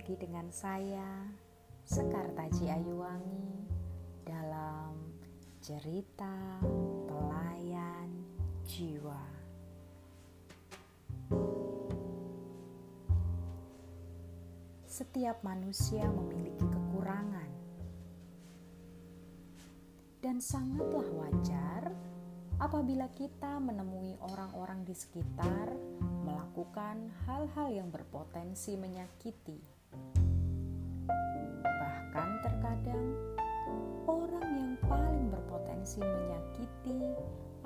lagi dengan saya, Sekar Taji Ayuwangi, dalam cerita pelayan jiwa. Setiap manusia memiliki kekurangan, dan sangatlah wajar apabila kita menemui orang-orang di sekitar melakukan hal-hal yang berpotensi menyakiti.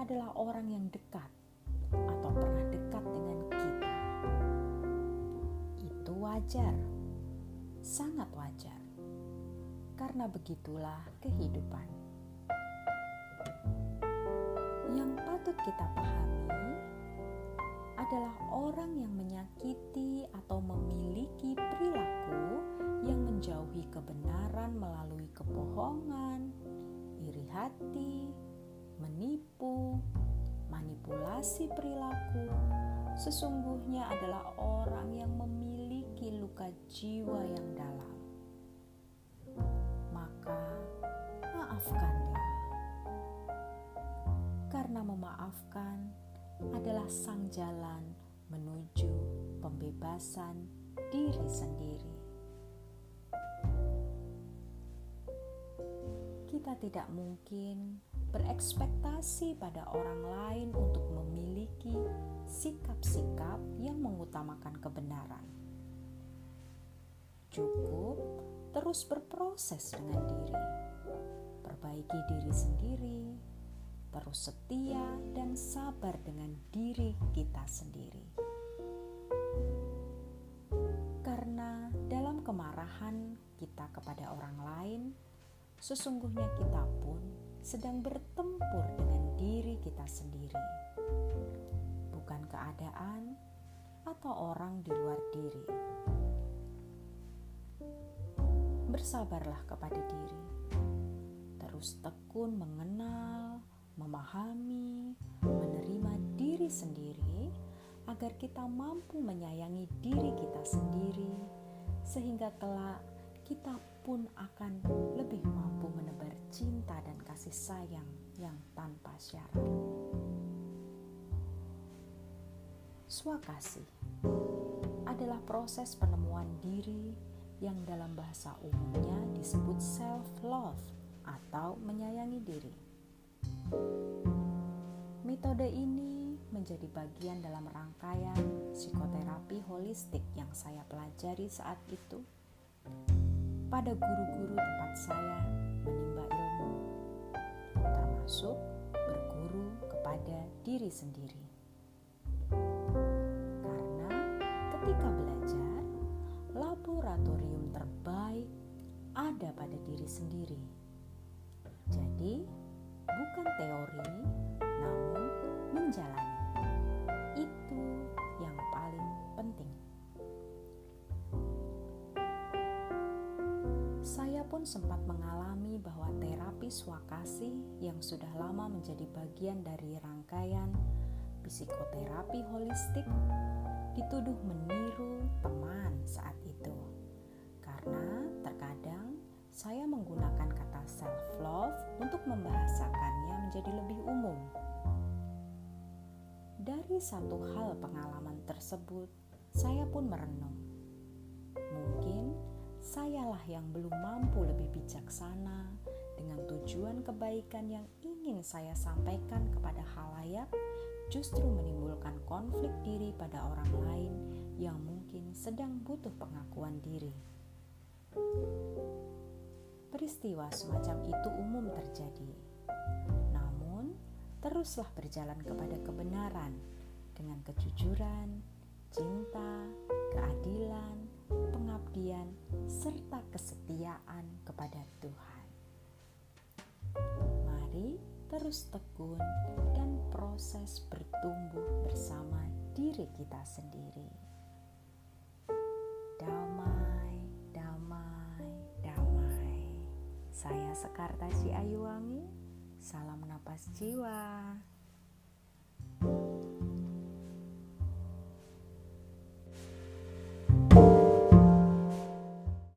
Adalah orang yang dekat atau pernah dekat dengan kita. Itu wajar, sangat wajar, karena begitulah kehidupan. Yang patut kita pahami adalah orang yang menyakiti atau memiliki perilaku yang menjauhi kebenaran melalui kebohongan, iri hati, menipu, manipulasi perilaku. Sesungguhnya adalah orang yang memiliki luka jiwa yang dalam. Maka, maafkanlah, karena memaafkan adalah sang jalan menuju pembebasan diri sendiri. Kita tidak mungkin berekspektasi pada orang lain untuk memiliki sikap-sikap yang mengutamakan kebenaran. Cukup terus berproses dengan diri, perbaiki diri sendiri, terus setia dan sabar dengan diri kita sendiri. Karena dalam kemarahan kita kepada orang lain, sesungguhnya kita pun sedang bertempur dengan diri kita sendiri, bukan keadaan atau orang di luar diri. Bersabarlah kepada diri, terus tekun mengenal memahami, menerima diri sendiri, agar kita mampu menyayangi diri kita sendiri, sehingga kelak kita pun akan lebih mampu menebar cinta dan kasih sayang yang tanpa syarat. Swakasih adalah proses penemuan diri yang dalam bahasa umumnya disebut self-love atau menyayangi diri. Metode ini menjadi bagian dalam rangkaian psikoterapi holistik yang saya pelajari saat itu pada guru-guru tempat saya menimba ilmu, termasuk berguru kepada diri sendiri. Karena ketika belajar, laboratorium terbaik ada pada diri sendiri. Jadi, bukan teori, namun menjalani. Pun sempat mengalami bahwa terapi swakasi yang sudah lama menjadi bagian dari rangkaian psikoterapi holistik dituduh meniru teman saat itu. Karena terkadang saya menggunakan kata self-love untuk membahasakannya menjadi lebih umum. Dari satu hal pengalaman tersebut, saya pun merenung. Sayalah yang belum mampu lebih bijaksana dengan tujuan kebaikan yang ingin saya sampaikan kepada halayak justru menimbulkan konflik diri pada orang lain yang mungkin sedang butuh pengakuan diri. Peristiwa semacam itu umum terjadi. Namun, teruslah berjalan kepada kebenaran dengan kejujuran, cinta, keadilan, pengabdian, serta kesetiaan kepada Tuhan. Mari terus tekun dan proses bertumbuh bersama diri kita sendiri. Damai, damai, damai. Saya Sekar Taji Ayuwangi. Salam napas jiwa.